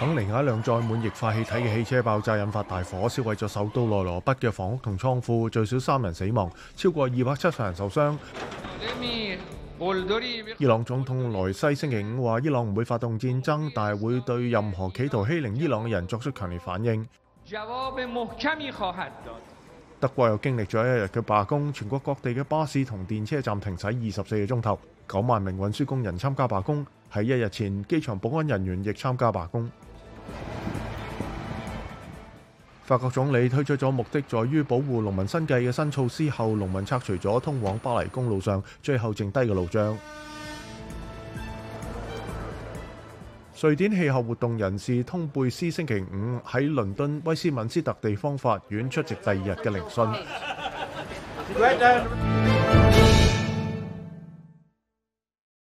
肯尼一輛載滿液化氣體嘅汽車爆炸，引發大火，燒毀咗首都內羅毕嘅房屋同倉庫，最少三人死亡，超過二百七十人受傷。伊朗總統萊西星期五話：，伊朗唔會發動戰爭，但係會對任何企圖欺凌伊朗嘅人作出強烈反應。德國又經歷咗一日嘅罷工，全國各地嘅巴士同電車站停驶二十四個鐘頭，九萬名運輸工人參加罷工。喺一日前，機場保安人員亦參加罷工。法国总理推出咗目的在于保护农民生计嘅新措施后，农民拆除咗通往巴黎公路上最后剩低嘅路障。瑞典气候活动人士通贝斯星期五喺伦敦威斯敏斯特地方法院出席第二日嘅聆讯。